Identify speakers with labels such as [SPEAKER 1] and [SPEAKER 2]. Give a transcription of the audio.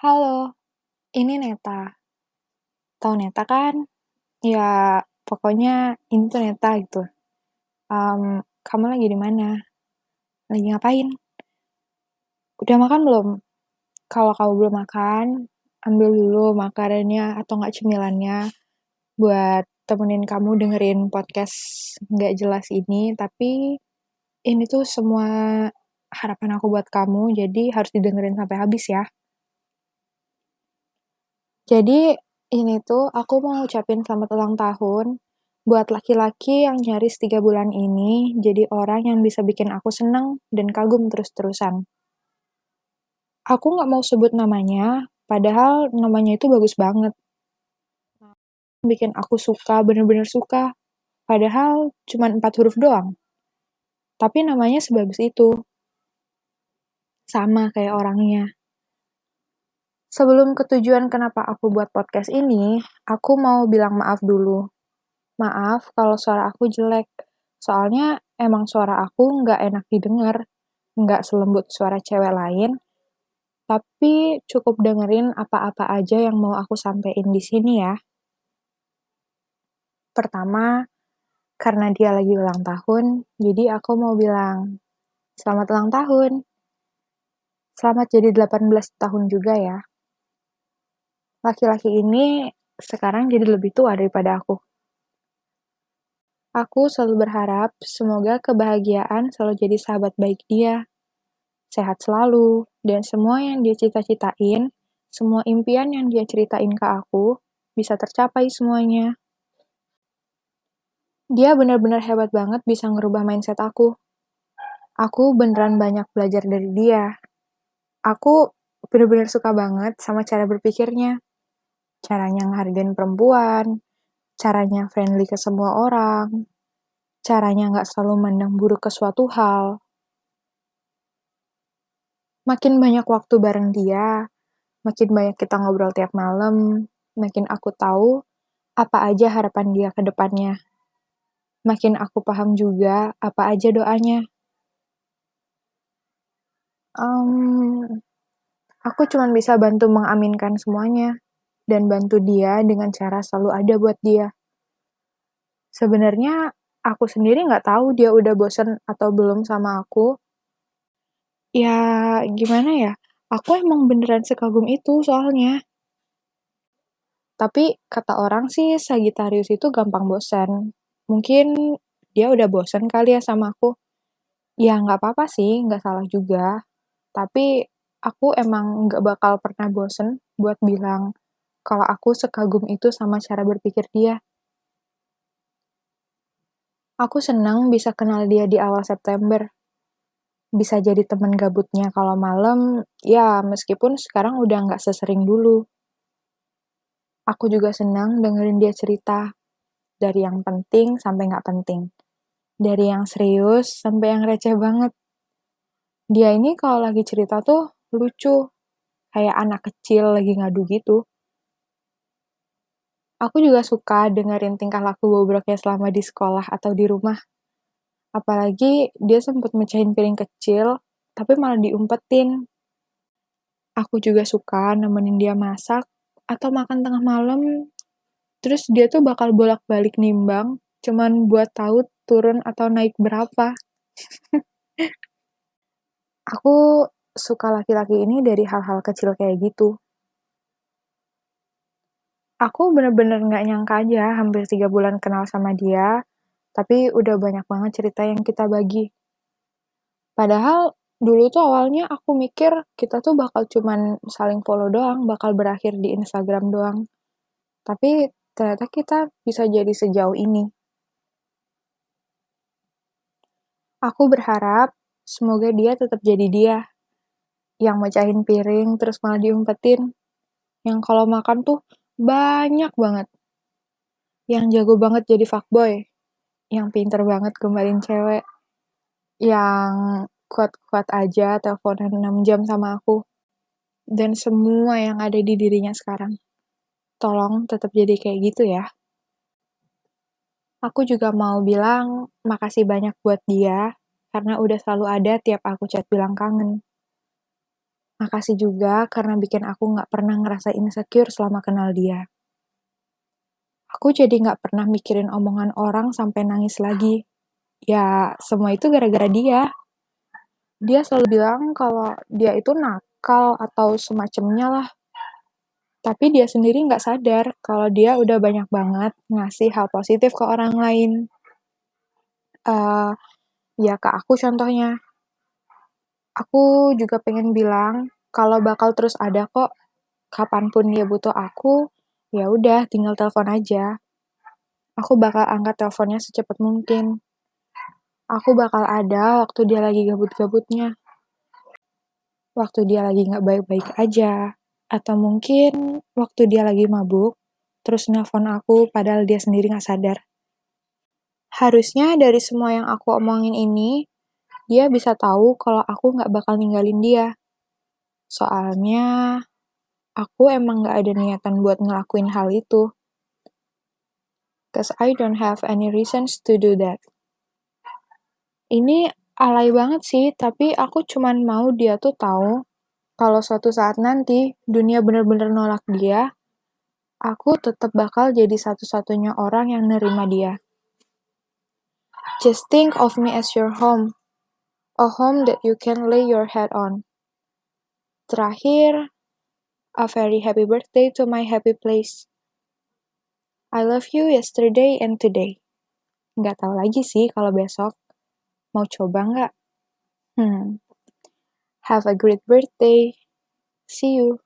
[SPEAKER 1] Halo, ini Neta. Tahu Neta kan? Ya, pokoknya ini tuh Neta gitu. Um, kamu lagi di mana? Lagi ngapain? Udah makan belum? Kalau kamu belum makan, ambil dulu makanannya atau nggak cemilannya buat temenin kamu dengerin podcast nggak jelas ini. Tapi ini tuh semua harapan aku buat kamu, jadi harus didengerin sampai habis ya. Jadi ini tuh aku mau ngucapin selamat ulang tahun buat laki-laki yang nyaris tiga bulan ini jadi orang yang bisa bikin aku seneng dan kagum terus-terusan. Aku nggak mau sebut namanya, padahal namanya itu bagus banget. Bikin aku suka, bener-bener suka. Padahal cuma empat huruf doang. Tapi namanya sebagus itu. Sama kayak orangnya. Sebelum ketujuan kenapa aku buat podcast ini, aku mau bilang maaf dulu. Maaf kalau suara aku jelek, soalnya emang suara aku nggak enak didengar, nggak selembut suara cewek lain, tapi cukup dengerin apa-apa aja yang mau aku sampein di sini ya. Pertama, karena dia lagi ulang tahun, jadi aku mau bilang, selamat ulang tahun. Selamat jadi 18 tahun juga ya laki-laki ini sekarang jadi lebih tua daripada aku. Aku selalu berharap semoga kebahagiaan selalu jadi sahabat baik dia. Sehat selalu, dan semua yang dia cita-citain, semua impian yang dia ceritain ke aku, bisa tercapai semuanya. Dia benar-benar hebat banget bisa ngerubah mindset aku. Aku beneran banyak belajar dari dia. Aku bener-bener suka banget sama cara berpikirnya caranya ngehargain perempuan, caranya friendly ke semua orang, caranya nggak selalu mandang buruk ke suatu hal. Makin banyak waktu bareng dia, makin banyak kita ngobrol tiap malam, makin aku tahu apa aja harapan dia ke depannya. Makin aku paham juga apa aja doanya. Um, aku cuma bisa bantu mengaminkan semuanya dan bantu dia dengan cara selalu ada buat dia. Sebenarnya aku sendiri nggak tahu dia udah bosen atau belum sama aku. Ya gimana ya, aku emang beneran sekagum itu soalnya. Tapi kata orang sih Sagittarius itu gampang bosan. Mungkin dia udah bosan kali ya sama aku. Ya nggak apa-apa sih, nggak salah juga. Tapi aku emang nggak bakal pernah bosen buat bilang kalau aku sekagum itu sama cara berpikir dia. Aku senang bisa kenal dia di awal September. Bisa jadi temen gabutnya kalau malam, ya meskipun sekarang udah nggak sesering dulu. Aku juga senang dengerin dia cerita, dari yang penting sampai nggak penting. Dari yang serius sampai yang receh banget. Dia ini kalau lagi cerita tuh lucu, kayak anak kecil lagi ngadu gitu. Aku juga suka dengerin tingkah laku bobroknya selama di sekolah atau di rumah. Apalagi dia sempat mecahin piring kecil, tapi malah diumpetin. Aku juga suka nemenin dia masak atau makan tengah malam. Terus dia tuh bakal bolak-balik nimbang, cuman buat tahu turun atau naik berapa. Aku suka laki-laki ini dari hal-hal kecil kayak gitu aku bener-bener nggak nyangka aja hampir tiga bulan kenal sama dia, tapi udah banyak banget cerita yang kita bagi. Padahal dulu tuh awalnya aku mikir kita tuh bakal cuman saling follow doang, bakal berakhir di Instagram doang. Tapi ternyata kita bisa jadi sejauh ini. Aku berharap semoga dia tetap jadi dia. Yang mecahin piring terus malah diumpetin. Yang kalau makan tuh banyak banget. Yang jago banget jadi fuckboy. Yang pinter banget kembaliin cewek. Yang kuat-kuat aja teleponan 6 jam sama aku. Dan semua yang ada di dirinya sekarang. Tolong tetap jadi kayak gitu ya. Aku juga mau bilang makasih banyak buat dia, karena udah selalu ada tiap aku chat bilang kangen. Makasih juga karena bikin aku nggak pernah ngerasa insecure selama kenal dia. Aku jadi nggak pernah mikirin omongan orang sampai nangis lagi. Ya, semua itu gara-gara dia. Dia selalu bilang kalau dia itu nakal atau semacamnya lah. Tapi dia sendiri nggak sadar kalau dia udah banyak banget ngasih hal positif ke orang lain. Uh, ya ke aku contohnya. Aku juga pengen bilang kalau bakal terus ada kok. Kapan pun dia butuh aku, ya udah tinggal telepon aja. Aku bakal angkat teleponnya secepat mungkin. Aku bakal ada waktu dia lagi gabut-gabutnya. Waktu dia lagi nggak baik-baik aja atau mungkin waktu dia lagi mabuk, terus nelfon aku padahal dia sendiri gak sadar. Harusnya dari semua yang aku omongin ini, dia bisa tahu kalau aku gak bakal ninggalin dia. Soalnya, aku emang gak ada niatan buat ngelakuin hal itu. Cause I don't have any reasons to do that. Ini alay banget sih, tapi aku cuman mau dia tuh tahu kalau suatu saat nanti dunia bener-bener nolak dia, aku tetap bakal jadi satu-satunya orang yang nerima dia. Just think of me as your home, a home that you can lay your head on. Terakhir, a very happy birthday to my happy place. I love you yesterday and today. Nggak tahu lagi sih kalau besok. Mau coba nggak? Hmm. Have a great birthday. See you.